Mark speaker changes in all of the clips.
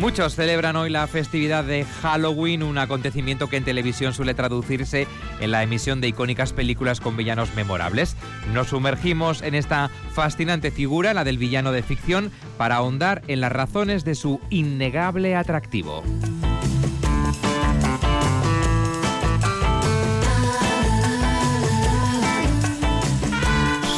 Speaker 1: Muchos celebran hoy la festividad de Halloween, un acontecimiento que en televisión suele traducirse en la emisión de icónicas películas con villanos memorables. Nos sumergimos en esta fascinante figura, la del villano de ficción, para ahondar en las razones de su innegable atractivo.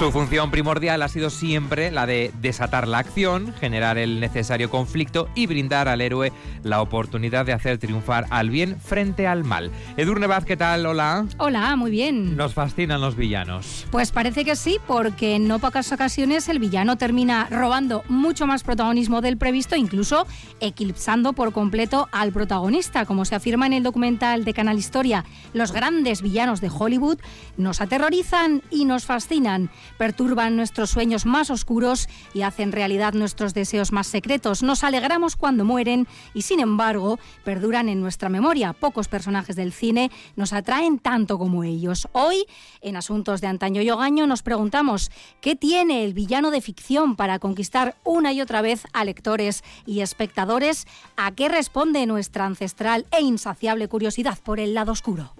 Speaker 1: Su función primordial ha sido siempre la de desatar la acción, generar el necesario conflicto y brindar al héroe la oportunidad de hacer triunfar al bien frente al mal. Edurne Baz, ¿qué tal? Hola.
Speaker 2: Hola, muy bien.
Speaker 1: Nos fascinan los villanos.
Speaker 2: Pues parece que sí, porque en no pocas ocasiones el villano termina robando mucho más protagonismo del previsto, incluso eclipsando por completo al protagonista. Como se afirma en el documental de Canal Historia, los grandes villanos de Hollywood nos aterrorizan y nos fascinan perturban nuestros sueños más oscuros y hacen realidad nuestros deseos más secretos. Nos alegramos cuando mueren y sin embargo perduran en nuestra memoria. Pocos personajes del cine nos atraen tanto como ellos. Hoy, en Asuntos de Antaño y Ogaño, nos preguntamos qué tiene el villano de ficción para conquistar una y otra vez a lectores y espectadores, a qué responde nuestra ancestral e insaciable curiosidad por el lado oscuro.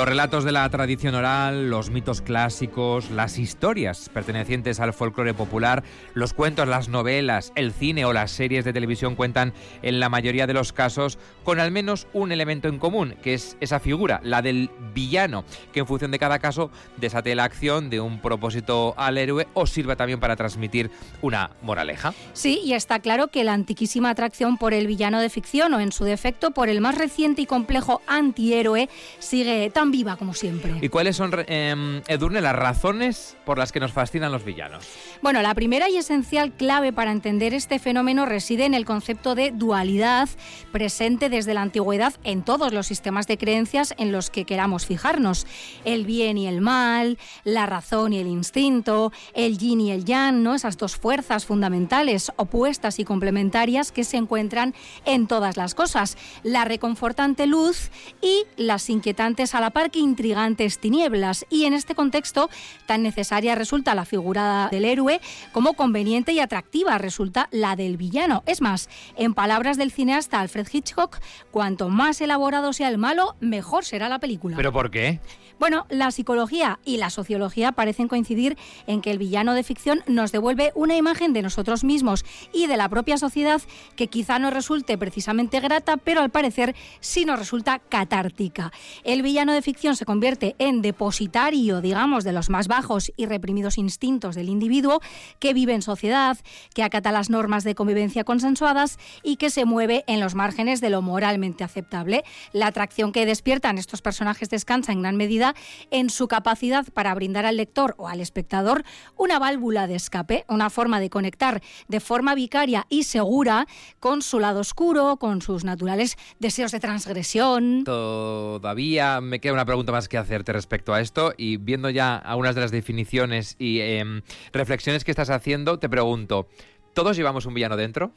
Speaker 1: Los relatos de la tradición oral, los mitos clásicos, las historias pertenecientes al folclore popular, los cuentos, las novelas, el cine o las series de televisión cuentan en la mayoría de los casos con al menos un elemento en común, que es esa figura, la del villano, que en función de cada caso desate la acción de un propósito al héroe o sirva también para transmitir una moraleja.
Speaker 2: Sí, y está claro que la antiquísima atracción por el villano de ficción o en su defecto por el más reciente y complejo antihéroe sigue tan viva como siempre.
Speaker 1: ¿Y cuáles son, eh, Edurne, las razones por las que nos fascinan los villanos?
Speaker 2: Bueno, la primera y esencial clave para entender este fenómeno reside en el concepto de dualidad presente desde la antigüedad en todos los sistemas de creencias en los que queramos fijarnos. El bien y el mal, la razón y el instinto, el yin y el yang, ¿no? esas dos fuerzas fundamentales, opuestas y complementarias que se encuentran en todas las cosas. La reconfortante luz y las inquietantes a la par que intrigantes tinieblas. Y en este contexto tan necesaria resulta la figura del héroe como conveniente y atractiva resulta la del villano. Es más, en palabras del cineasta Alfred Hitchcock, cuanto más elaborado sea el malo, mejor será la película.
Speaker 1: ¿Pero por qué?
Speaker 2: Bueno, la psicología y la sociología parecen coincidir en que el villano de ficción nos devuelve una imagen de nosotros mismos y de la propia sociedad que quizá no resulte precisamente grata, pero al parecer sí nos resulta catártica. El villano de ficción se convierte en depositario, digamos, de los más bajos y reprimidos instintos del individuo que vive en sociedad, que acata las normas de convivencia consensuadas y que se mueve en los márgenes de lo moralmente aceptable. La atracción que despiertan estos personajes descansa en gran medida en su capacidad para brindar al lector o al espectador una válvula de escape, una forma de conectar de forma vicaria y segura con su lado oscuro, con sus naturales deseos de transgresión.
Speaker 1: Todavía me queda una pregunta más que hacerte respecto a esto y viendo ya algunas de las definiciones y eh, reflexiones que estás haciendo, te pregunto, ¿todos llevamos un villano dentro?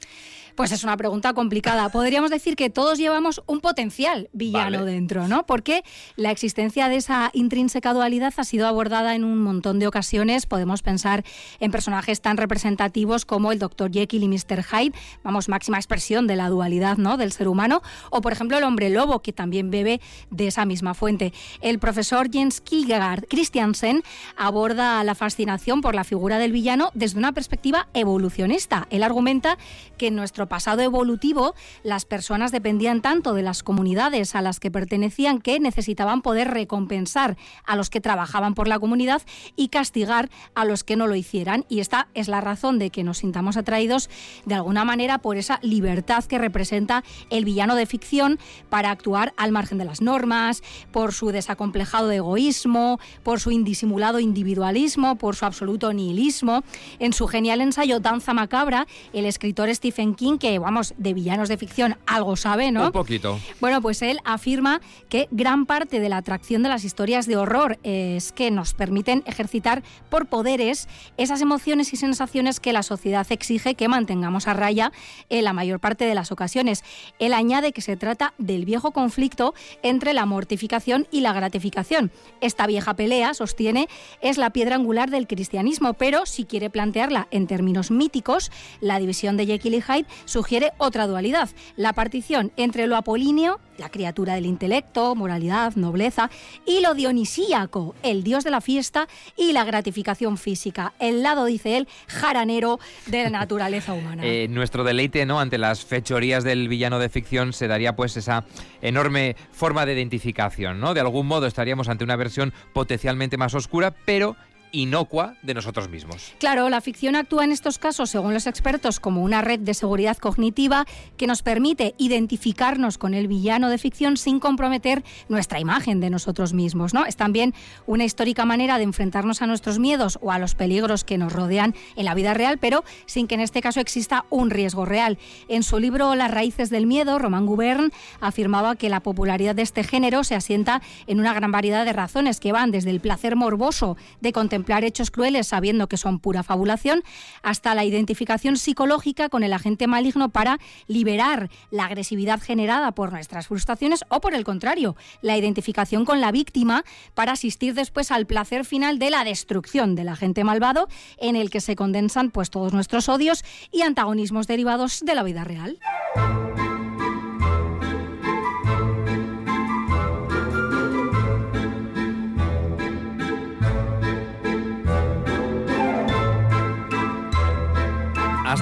Speaker 2: Pues es una pregunta complicada. Podríamos decir que todos llevamos un potencial villano
Speaker 1: Vale.
Speaker 2: dentro, ¿no? Porque la existencia de esa intrínseca dualidad ha sido abordada en un montón de ocasiones. Podemos pensar en personajes tan representativos como el Dr. Jekyll y Mr. Hyde, vamos, máxima expresión de la dualidad, ¿no? Del ser humano. O, por ejemplo, el hombre lobo, que también bebe de esa misma fuente. El profesor Jens Kierkegaard Christiansen aborda la fascinación por la figura del villano desde una perspectiva evolucionista. Él argumenta que en nuestro nuestro pasado evolutivo, las personas dependían tanto de las comunidades a las que pertenecían que necesitaban poder recompensar a los que trabajaban por la comunidad y castigar a los que no lo hicieran. Y esta es la razón de que nos sintamos atraídos de alguna manera por esa libertad que representa el villano de ficción para actuar al margen de las normas, por su desacomplejado egoísmo, por su indisimulado individualismo, por su absoluto nihilismo. En su genial ensayo Danza Macabra, el escritor Stephen King, que vamos, de villanos de ficción algo sabe, ¿no?
Speaker 1: Un poquito.
Speaker 2: Bueno, pues él afirma que gran parte de la atracción de las historias de horror es que nos permiten ejercitar por poderes esas emociones y sensaciones que la sociedad exige que mantengamos a raya en la mayor parte de las ocasiones. Él añade que se trata del viejo conflicto entre la mortificación y la gratificación. Esta vieja pelea, sostiene, es la piedra angular del cristianismo, pero si quiere plantearla en términos míticos, la división de Jekyll y Hyde sugiere otra dualidad, la partición entre lo apolíneo, la criatura del intelecto, moralidad, nobleza, y lo dionisíaco, el dios de la fiesta y la gratificación física, el lado, dice él, jaranero de la naturaleza humana.
Speaker 1: Eh, nuestro deleite ¿no? ante las fechorías del villano de ficción se daría pues esa enorme forma de identificación, ¿no? De algún modo estaríamos ante una versión potencialmente más oscura, pero inocua de nosotros mismos.
Speaker 2: Claro, la ficción actúa en estos casos, según los expertos, como una red de seguridad cognitiva que nos permite identificarnos con el villano de ficción sin comprometer nuestra imagen de nosotros mismos. ¿no? Es también una histórica manera de enfrentarnos a nuestros miedos o a los peligros que nos rodean en la vida real, pero sin que en este caso exista un riesgo real. En su libro Las raíces del miedo, Román Gubern afirmaba que la popularidad de este género se asienta en una gran variedad de razones que van desde el placer morboso de contemplar hechos crueles sabiendo que son pura fabulación, hasta la identificación psicológica con el agente maligno para liberar la agresividad generada por nuestras frustraciones o por el contrario, la identificación con la víctima para asistir después al placer final de la destrucción del agente malvado en el que se condensan pues todos nuestros odios y antagonismos derivados de la vida real.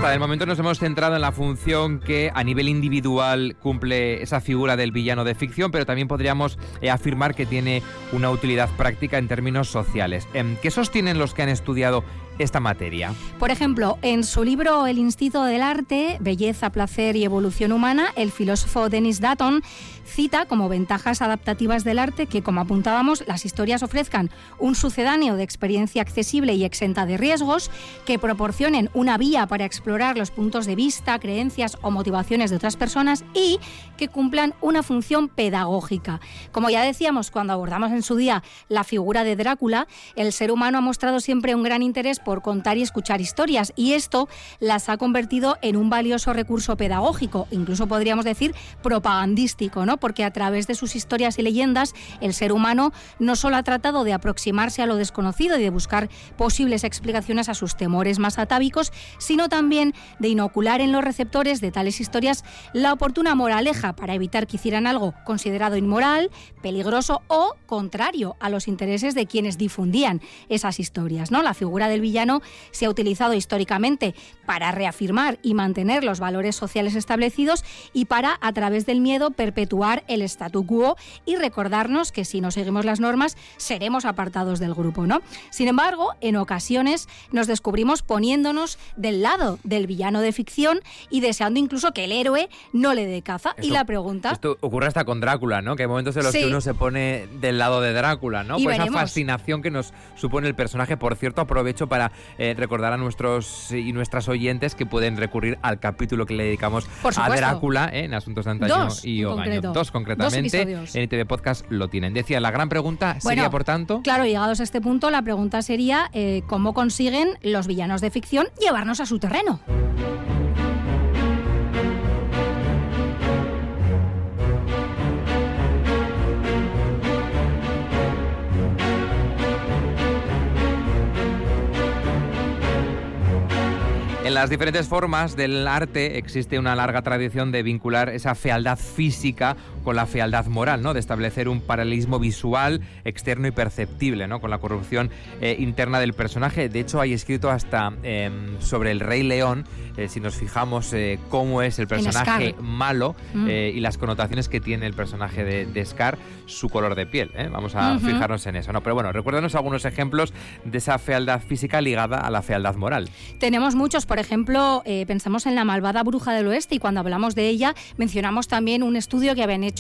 Speaker 1: Hasta el momento nos hemos centrado en la función que a nivel individual cumple esa figura del villano de ficción, pero también podríamos eh, afirmar que tiene una utilidad práctica en términos sociales. Em, ¿Qué sostienen los que han estudiado esta materia.
Speaker 2: Por ejemplo, en su libro El Instinto del Arte, Belleza, Placer y Evolución Humana, el filósofo Dennis Dutton cita como ventajas adaptativas del arte que, como apuntábamos, las historias ofrezcan un sucedáneo de experiencia accesible y exenta de riesgos, que proporcionen una vía para explorar los puntos de vista, creencias o motivaciones de otras personas y que cumplan una función pedagógica. Como ya decíamos cuando abordamos en su día la figura de Drácula, el ser humano ha mostrado siempre un gran interés por contar y escuchar historias y esto las ha convertido en un valioso recurso pedagógico, incluso podríamos decir propagandístico, ¿no? Porque a través de sus historias y leyendas el ser humano no solo ha tratado de aproximarse a lo desconocido y de buscar posibles explicaciones a sus temores más atávicos, sino también de inocular en los receptores de tales historias la oportuna moraleja para evitar que hicieran algo considerado inmoral, peligroso o contrario a los intereses de quienes difundían esas historias, ¿no? La figura del villano se ha utilizado históricamente para reafirmar y mantener los valores sociales establecidos y para, a través del miedo, perpetuar el statu quo y recordarnos que si no seguimos las normas seremos apartados del grupo, ¿no? Sin embargo, en ocasiones nos descubrimos poniéndonos del lado del villano de ficción y deseando incluso que el héroe no le dé caza. y la pregunta...
Speaker 1: Esto ocurre hasta con Drácula, ¿no? Que hay momentos en los que uno se pone del lado de Drácula, ¿no? Por esa fascinación que nos supone el personaje. Por cierto, aprovecho para eh, recordar a nuestros y nuestras oyentes que pueden recurrir al capítulo que le dedicamos a Drácula eh, en Asuntos de Antaño y Ogaño. Dos concretamente. en ITV Podcast lo tienen. Decía, la gran pregunta sería, por tanto.
Speaker 2: Claro, llegados a este punto, la pregunta sería: eh, ¿cómo consiguen los villanos de ficción llevarnos a su terreno?
Speaker 1: En las diferentes formas del arte existe una larga tradición de vincular esa fealdad física con la fealdad moral, ¿no? De establecer un paralelismo visual, externo y perceptible, ¿no? Con la corrupción eh, interna del personaje. De hecho, hay escrito hasta em, sobre el Rey León, eh, si nos fijamos eh, cómo es el personaje malo mm. y las connotaciones que tiene el personaje de, Scar, su color de piel. Vamos a fijarnos en eso, ¿no? Pero bueno, recuérdanos algunos ejemplos de esa fealdad física ligada a la fealdad moral.
Speaker 2: Tenemos muchos, por ejemplo, pensamos en la malvada bruja del oeste y cuando hablamos de ella mencionamos también un estudio que habían hecho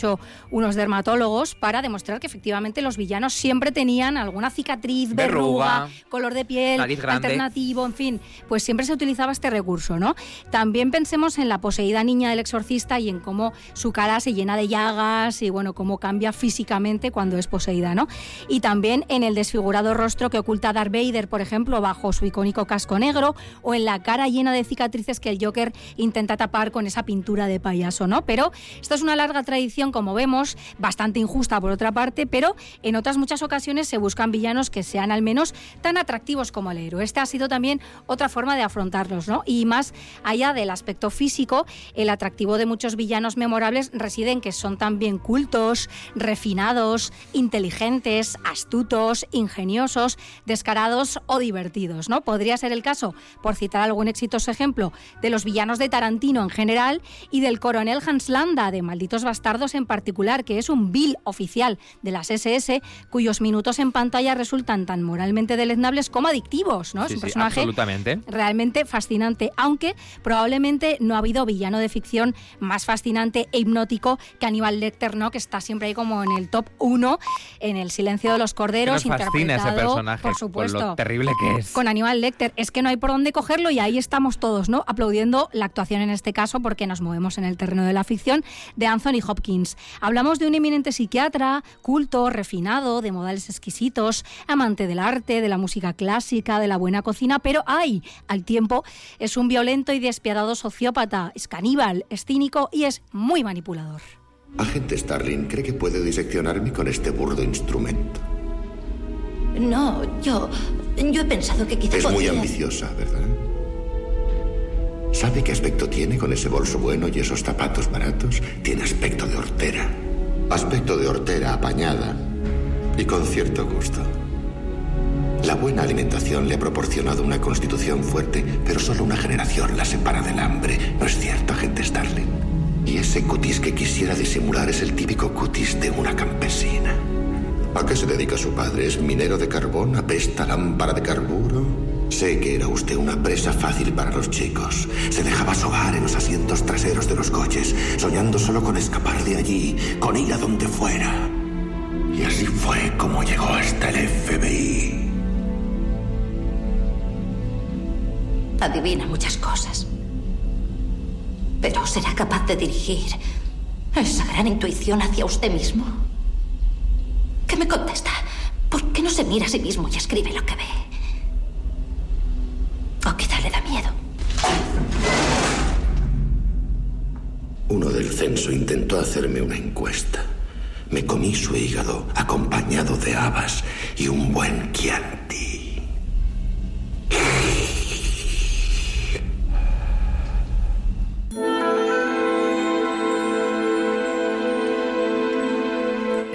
Speaker 2: unos dermatólogos para demostrar que efectivamente los villanos siempre tenían alguna cicatriz, verruga, color de piel alternativo, en fin, pues siempre se utilizaba este recurso, ¿no? También pensemos en la poseída niña del exorcista y en cómo su cara se llena de llagas y bueno, cómo cambia físicamente cuando es poseída, ¿no? Y también en el desfigurado rostro que oculta Darth Vader, por ejemplo, bajo su icónico casco negro o en la cara llena de cicatrices que el Joker intenta tapar con esa pintura de payaso, ¿no? Pero esto es una larga tradición, como vemos, bastante injusta por otra parte, pero en otras muchas ocasiones se buscan villanos que sean al menos tan atractivos como el héroe. Esta ha sido también otra forma de afrontarlos, ¿no? Y más allá del aspecto físico, el atractivo de muchos villanos memorables reside en que son también cultos, refinados, inteligentes, astutos, ingeniosos, descarados o divertidos, ¿no? Podría ser el caso, por citar algún exitoso ejemplo, de los villanos de Tarantino en general y del coronel Hans Landa de Malditos Bastardos en particular, que es un vil oficial de las SS cuyos minutos en pantalla resultan tan moralmente deleznables como adictivos, ¿no?
Speaker 1: es un personaje
Speaker 2: realmente fascinante, aunque probablemente no ha habido villano de ficción más fascinante e hipnótico que Aníbal Lecter, ¿no? Que está siempre ahí como en el top 1 en El silencio de los corderos,
Speaker 1: interpretado, ese personaje, por supuesto, lo terrible que es.
Speaker 2: Con Aníbal Lecter, es que no hay por dónde cogerlo y ahí estamos todos, ¿no? Aplaudiendo la actuación en este caso porque nos movemos en el terreno de la ficción de Anthony Hopkins. Hablamos de un eminente psiquiatra, culto, refinado, de modales exquisitos, amante del arte, de la música clásica, de la buena cocina, pero hay, al tiempo, es un violento y despiadado sociópata, es caníbal, es cínico y es muy manipulador.
Speaker 3: Agente Starling, ¿cree que puede diseccionarme con este burdo instrumento?
Speaker 4: No, yo. Yo he pensado que quizás.
Speaker 3: Es muy ambiciosa, ¿verdad? ¿Sabe qué aspecto tiene con ese bolso bueno y esos zapatos baratos? Tiene aspecto de hortera. Aspecto de hortera apañada y con cierto gusto. La buena alimentación le ha proporcionado una constitución fuerte, pero solo una generación la separa del hambre. ¿No es cierto, agente Starling? Y ese cutis que quisiera disimular es el típico cutis de una campesina. ¿A qué se dedica su padre? ¿Es minero de carbón? ¿Apesta lámpara de carburo? Sé que era usted una presa fácil para los chicos. Se dejaba sobar en los asientos traseros de los coches, soñando solo con escapar de allí, con ir a donde fuera. Y así fue como llegó hasta el FBI.
Speaker 4: Adivina muchas cosas. Pero ¿será capaz de dirigir esa gran intuición hacia usted mismo? ¿Qué me contesta? ¿Por qué no se mira a sí mismo y escribe lo que ve?
Speaker 3: Uno del censo intentó hacerme una encuesta. Me comí su hígado acompañado de habas y un buen Chianti.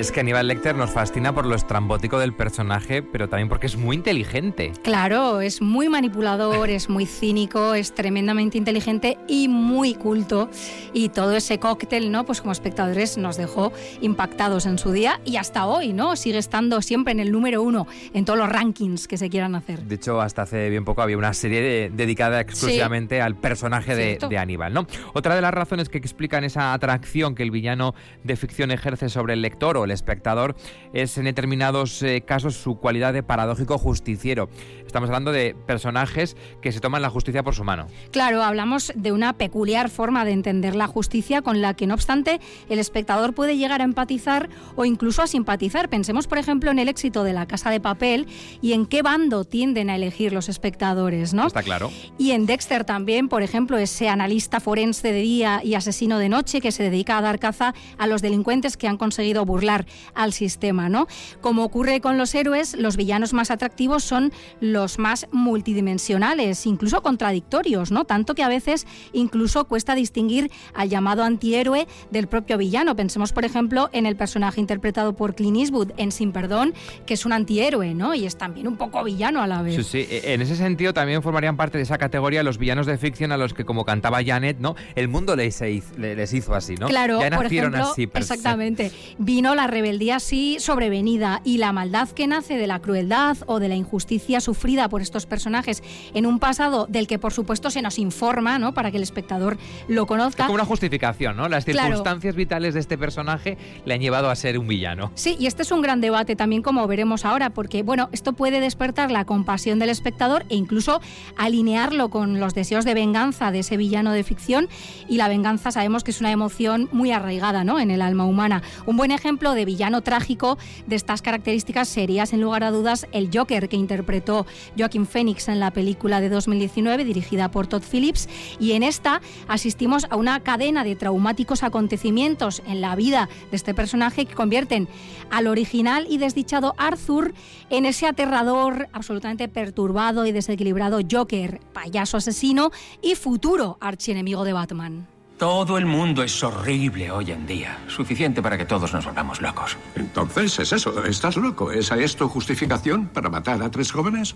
Speaker 1: Es que Aníbal Lecter nos fascina por lo estrambótico del personaje, pero también porque es muy inteligente.
Speaker 2: Claro, es muy manipulador, es muy cínico, es tremendamente inteligente y muy culto. Y todo ese cóctel, ¿no? Pues como espectadores nos dejó impactados en su día y hasta hoy, ¿no? Sigue estando siempre en el número uno en todos los rankings que se quieran hacer.
Speaker 1: De hecho, hasta hace bien poco había una serie dedicada exclusivamente al personaje de, de, Aníbal, ¿no? Otra de las razones que explican esa atracción que el villano de ficción ejerce sobre el lector o el espectador es en determinados eh, casos su cualidad de paradójico justiciero. Estamos hablando de personajes que se toman la justicia por su mano.
Speaker 2: Claro, hablamos de una peculiar forma de entender la justicia con la que, no obstante, el espectador puede llegar a empatizar o incluso a simpatizar. Pensemos, por ejemplo, en el éxito de La Casa de Papel y en qué bando tienden a elegir los espectadores, ¿no?
Speaker 1: Está claro.
Speaker 2: Y en Dexter también, por ejemplo, ese analista forense de día y asesino de noche que se dedica a dar caza a los delincuentes que han conseguido burlar desafiar al sistema, ¿no? Como ocurre con los héroes, los villanos más atractivos son los más multidimensionales, incluso contradictorios, ¿no? Tanto que a veces incluso cuesta distinguir al llamado antihéroe del propio villano. Pensemos, por ejemplo, en el personaje interpretado por Clint Eastwood en Sin Perdón, que es un antihéroe, ¿no? Y es también un poco villano a la vez.
Speaker 1: Sí, sí. E, en ese sentido también formarían parte de esa categoría los villanos de ficción a los que, como cantaba Janet, ¿no? El mundo les hizo, les hizo así, ¿no?
Speaker 2: Claro, por ejemplo, exactamente. Vino la rebeldía así sobrevenida y la maldad que nace de la crueldad o de la injusticia sufrida por estos personajes en un pasado del que por supuesto se nos informa, ¿no? Para que el espectador lo conozca.
Speaker 1: Es como una justificación, ¿no? Las circunstancias vitales de este personaje le han llevado a ser un villano.
Speaker 2: Sí, y este es un gran debate también como veremos ahora, porque bueno, esto puede despertar la compasión del espectador e incluso alinearlo con los deseos de venganza de ese villano de ficción y la venganza sabemos que es una emoción muy arraigada, ¿no? En el alma humana. Un buen ejemplo de villano trágico de estas características sería, sin lugar a dudas, el Joker que interpretó Joaquín Phoenix en la película de 2019 dirigida por Todd Phillips y en esta asistimos a una cadena de traumáticos acontecimientos en la vida de este personaje que convierten al original y desdichado Arthur en ese aterrador, absolutamente perturbado y desequilibrado Joker, payaso asesino y futuro archienemigo de Batman.
Speaker 5: Todo el mundo es horrible hoy en día. Suficiente para que todos nos volvamos locos.
Speaker 6: Entonces es eso, estás loco. ¿Esa es tu justificación para matar a tres jóvenes?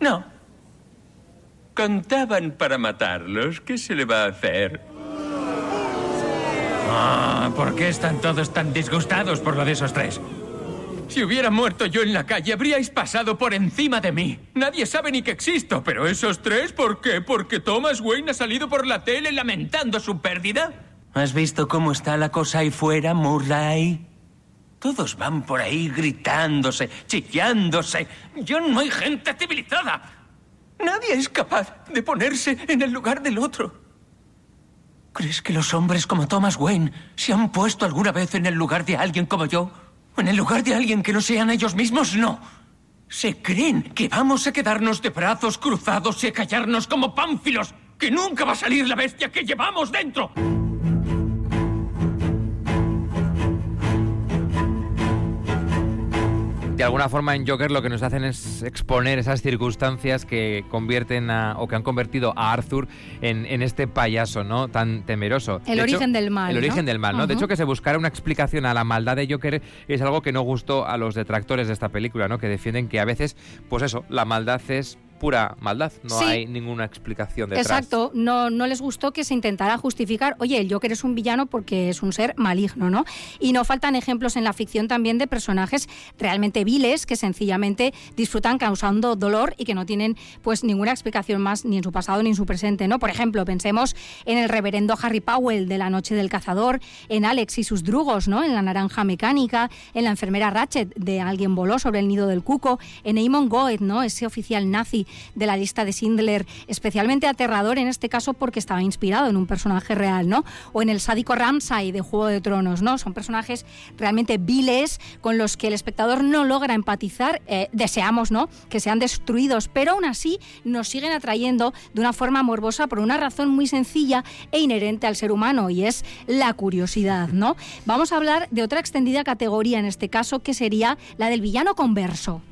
Speaker 5: No. Contaban para matarlos. ¿Qué se le va a hacer? Ah, ¿por qué están todos tan disgustados por lo de esos tres? Si hubiera muerto yo en la calle, habríais pasado por encima de mí. Nadie sabe ni que existo, pero esos tres, ¿por qué? ¿Porque Thomas Wayne ha salido por la tele lamentando su pérdida? ¿Has visto cómo está la cosa ahí fuera, Murray? Todos van por ahí gritándose, chillándose. Yo no hay gente civilizada. Nadie es capaz de ponerse en el lugar del otro. ¿Crees que los hombres como Thomas Wayne se han puesto alguna vez en el lugar de alguien como yo? ¿En el lugar de alguien que no sean ellos mismos? No. Se creen que vamos a quedarnos de brazos cruzados y a callarnos como pánfilos, que nunca va a salir la bestia que llevamos dentro.
Speaker 1: De alguna forma en Joker lo que nos hacen es exponer esas circunstancias que convierten a, o que han convertido a Arthur en, este payaso, ¿no? Tan temeroso.
Speaker 2: El origen del mal.
Speaker 1: El origen del mal, ¿no? De hecho, que se buscara una explicación a la maldad de Joker es algo que no gustó a los detractores de esta película, ¿no? Que defienden que a veces, pues eso, la maldad es pura maldad, no hay ninguna explicación detrás.
Speaker 2: Exacto, no, no les gustó que se intentara justificar, oye, el Joker es un villano porque es un ser maligno, ¿no? Y no faltan ejemplos en la ficción también de personajes realmente viles que sencillamente disfrutan causando dolor y que no tienen pues ninguna explicación más ni en su pasado ni en su presente, ¿no? Por ejemplo, pensemos en el reverendo Harry Powell de La noche del cazador, en Alex y sus drugos, ¿no? En La naranja mecánica, en la enfermera Ratchet de Alguien voló sobre el nido del cuco, en Eamon Goethe, ¿no? Ese oficial nazi de la lista de Sindler, especialmente aterrador en este caso porque estaba inspirado en un personaje real, ¿no? O en el sádico Ramsay de Juego de Tronos, ¿no? Son personajes realmente viles con los que el espectador no logra empatizar, eh, deseamos, ¿no? Que sean destruidos, pero aún así nos siguen atrayendo de una forma morbosa por una razón muy sencilla e inherente al ser humano y es la curiosidad, ¿no? Vamos a hablar de otra extendida categoría en este caso que sería la del villano converso.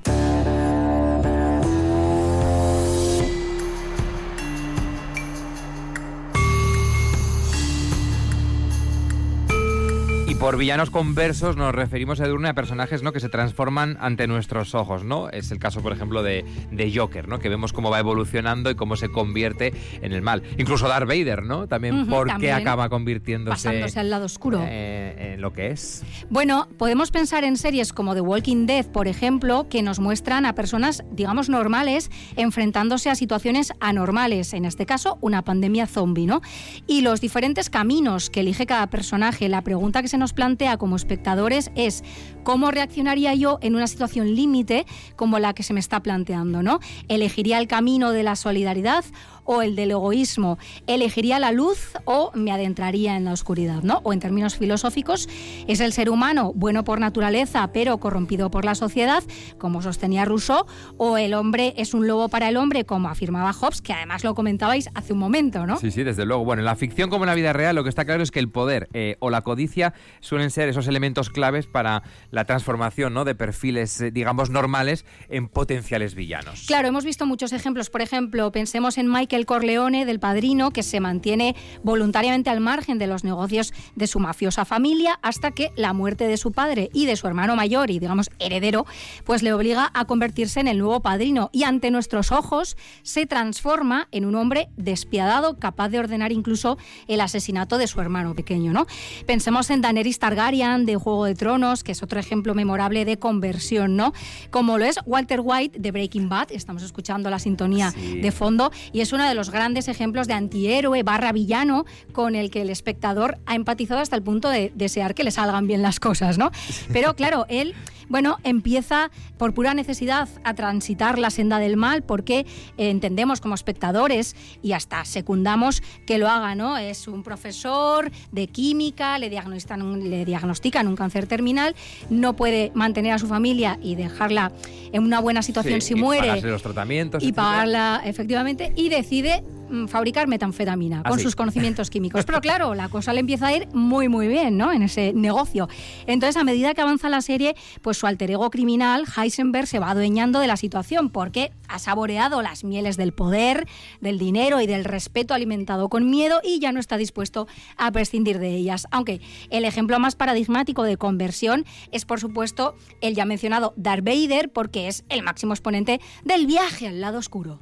Speaker 1: Por villanos conversos nos referimos, Edurne, a personajes ¿no? que se transforman ante nuestros ojos, ¿no? Es el caso, por ejemplo, de, de, Joker, ¿no? Que vemos cómo va evolucionando y cómo se convierte en el mal. Incluso Darth Vader, ¿no? También porque acaba convirtiéndose...
Speaker 2: Pasándose al lado oscuro.
Speaker 1: Eh, en lo que es.
Speaker 2: Bueno, podemos pensar en series como The Walking Dead, por ejemplo, que nos muestran a personas, digamos, normales enfrentándose a situaciones anormales, en este caso, una pandemia zombie, ¿no? Y los diferentes caminos que elige cada personaje, la pregunta que se nos plantea como espectadores es cómo reaccionaría yo en una situación límite como la que se me está planteando, ¿no? ¿Elegiría el camino de la solidaridad o el del egoísmo. ¿Elegiría la luz o me adentraría en la oscuridad? ¿no? O en términos filosóficos, ¿es el ser humano bueno por naturaleza pero corrompido por la sociedad, como sostenía Rousseau? ¿O el hombre es un lobo para el hombre, como afirmaba Hobbes, que además lo comentabais hace un momento, ¿no?
Speaker 1: Sí, sí, desde luego. Bueno, en la ficción como en la vida real lo que está claro es que el poder eh, o la codicia suelen ser esos elementos claves para la transformación ¿no? de perfiles, eh, digamos, normales en potenciales villanos.
Speaker 2: Claro, hemos visto muchos ejemplos. Por ejemplo, pensemos en Michael Corleone del Padrino, que se mantiene voluntariamente al margen de los negocios de su mafiosa familia hasta que la muerte de su padre y de su hermano mayor y, digamos, heredero, pues le obliga a convertirse en el nuevo padrino y ante nuestros ojos se transforma en un hombre despiadado, capaz de ordenar incluso el asesinato de su hermano pequeño, ¿no? Pensemos en Daenerys Targaryen de Juego de Tronos, que es otro ejemplo memorable de conversión, ¿no? Como lo es Walter White de Breaking Bad, estamos escuchando la sintonía de fondo, y es uno de los grandes ejemplos de antihéroe barra villano con el que el espectador ha empatizado hasta el punto de desear que le salgan bien las cosas, ¿no? Pero claro, él bueno, empieza por pura necesidad a transitar la senda del mal porque entendemos como espectadores y hasta secundamos que lo haga, ¿no? Es un profesor de química, le diagnostican, le diagnostican un cáncer terminal, no puede mantener a su familia y dejarla en una buena situación si muere.
Speaker 1: los tratamientos.
Speaker 2: Y pagarla, efectivamente, y decide fabricar metanfetamina con sus conocimientos químicos. Pero claro, la cosa le empieza a ir muy muy bien, ¿no? En ese negocio. Entonces, a medida que avanza la serie, pues su alter ego criminal, Heisenberg, se va adueñando de la situación porque ha saboreado las mieles del poder, del dinero y del respeto alimentado con miedo y ya no está dispuesto a prescindir de ellas. Aunque el ejemplo más paradigmático de conversión es, por supuesto, el ya mencionado Darth Vader, porque es el máximo exponente del viaje al lado oscuro.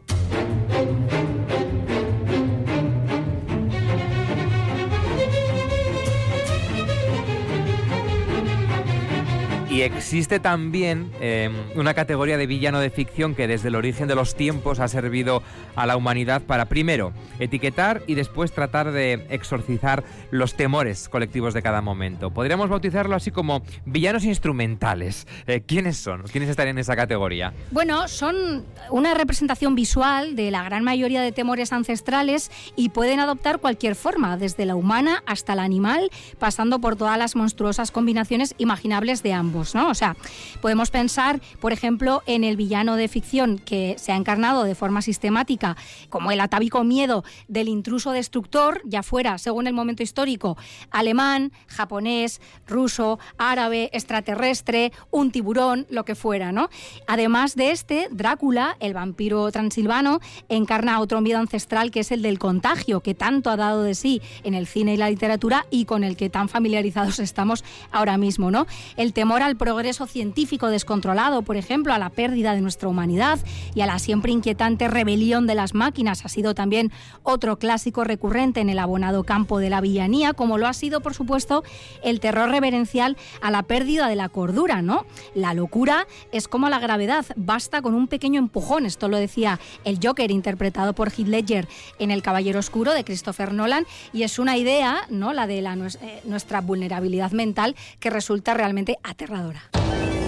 Speaker 1: Y existe también em, una categoría de villano de ficción que desde el origen de los tiempos ha servido a la humanidad para primero etiquetar y después tratar de exorcizar los temores colectivos de cada momento. Podríamos bautizarlo así como villanos instrumentales. Eh, ¿Quiénes son? ¿Quiénes estarían en esa categoría?
Speaker 2: Bueno, son una representación visual de la gran mayoría de temores ancestrales y pueden adoptar cualquier forma, desde la humana hasta la animal, pasando por todas las monstruosas combinaciones imaginables de ambos. ¿No? O sea, podemos pensar, por ejemplo, en el villano de ficción que se ha encarnado de forma sistemática como el atávico miedo del intruso destructor, ya fuera, según el momento histórico, alemán, japonés, ruso, árabe, extraterrestre, un tiburón, lo que fuera, ¿no? Además de este, Drácula, el vampiro transilvano, encarna otro miedo ancestral que es el del contagio, que tanto ha dado de sí en el cine y la literatura y con el que tan familiarizados estamos ahora mismo, ¿no? El temor al progreso científico descontrolado, por ejemplo, a la pérdida de nuestra humanidad y a la siempre inquietante rebelión de las máquinas ha sido también otro clásico recurrente en el abonado campo de la villanía, como lo ha sido, por supuesto, el terror reverencial a la pérdida de la cordura, ¿no? La locura es como la gravedad, basta con un pequeño empujón, esto lo decía el Joker interpretado por Heath Ledger en El Caballero Oscuro de Christopher Nolan y es una idea, ¿no? La de la, eh, nuestra vulnerabilidad mental que resulta realmente aterradora. Comunicadora.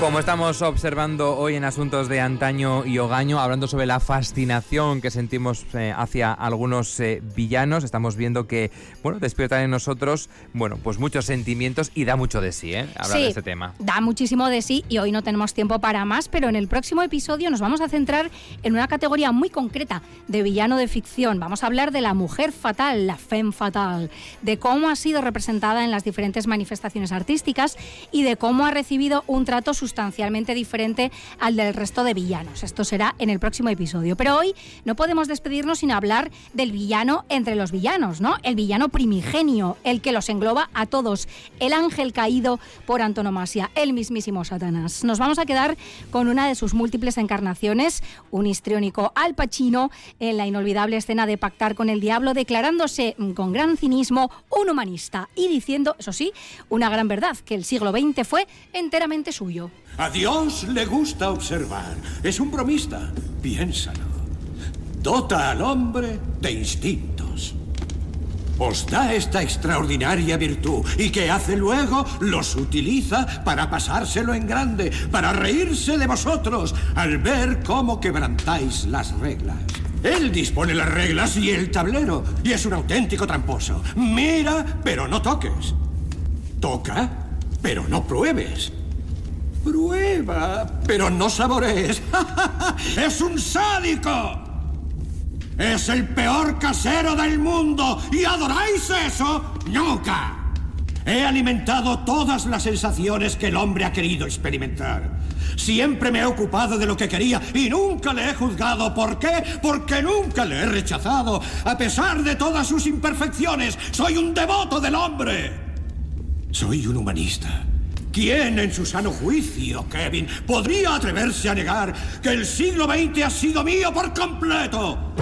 Speaker 1: Como estamos observando hoy en Asuntos de Antaño y Ogaño, hablando sobre la fascinación que sentimos eh, hacia algunos eh, villanos, estamos viendo que, bueno, despiertan en nosotros, bueno, pues muchos sentimientos y da mucho de sí, ¿eh? Hablar de este tema.
Speaker 2: Da muchísimo de sí y hoy no tenemos tiempo para más, pero en el próximo episodio nos vamos a centrar en una categoría muy concreta de villano de ficción. Vamos a hablar de la mujer fatal, la femme fatal, de cómo ha sido representada en las diferentes manifestaciones artísticas y de cómo ha recibido un trato sustancialmente diferente al del resto de villanos. Esto será en el próximo episodio. Pero hoy no podemos despedirnos sin hablar del villano entre los villanos, ¿no? El villano primigenio, el que los engloba a todos, el ángel caído por antonomasia, el mismísimo Satanás. Nos vamos a quedar con una de sus múltiples encarnaciones, un histriónico Al Pacino en la inolvidable escena de pactar con el diablo, declarándose con gran cinismo un humanista y diciendo, eso sí, una gran verdad, que el siglo XX fue enteramente suyo.
Speaker 7: A Dios le gusta observar. Es un bromista. Piénsalo. Dota al hombre de instintos. os da esta extraordinaria virtud y que hace luego los utiliza para pasárselo en grande, para reírse de vosotros al ver cómo quebrantáis las reglas. Él dispone las reglas y el tablero, y es un auténtico tramposo. Mira, pero no toques. Toca, pero no pruebes. Prueba, pero no saborees. ¡Es un sádico! Es el peor casero del mundo. ¿Y adoráis eso? Nunca. He alimentado todas las sensaciones que el hombre ha querido experimentar. Siempre me he ocupado de lo que quería y nunca le he juzgado. ¿Por qué? Porque nunca le he rechazado. A pesar de todas sus imperfecciones, soy un devoto del hombre. Soy un humanista. ¿Quién en su sano juicio, Kevin, podría atreverse a negar que el siglo XX ha sido mío por completo?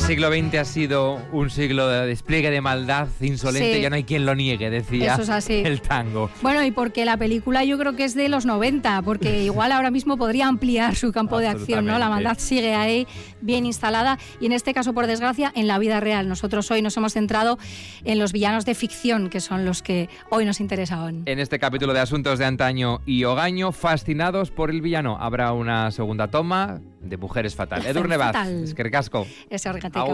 Speaker 1: Siglo XX ha sido un siglo de despliegue de maldad insolente,
Speaker 2: Sí.
Speaker 1: ya no hay quien lo niegue, decía
Speaker 2: Eso es así.
Speaker 1: el tango.
Speaker 2: Bueno, y porque la película yo creo que es de los 90, porque igual ahora mismo podría ampliar su campo de acción, ¿no? La maldad sigue ahí bien instalada y en este caso, por desgracia, en la vida real. Nosotros hoy nos hemos centrado en los villanos de ficción, que son los que hoy nos interesaban.
Speaker 1: En este capítulo de Asuntos de Antaño y Ogaño, fascinados por el villano. Habrá una segunda toma de Mujeres Fatal. Edurne Baz,
Speaker 2: Fatal.
Speaker 1: es que ricasco.
Speaker 2: Ese até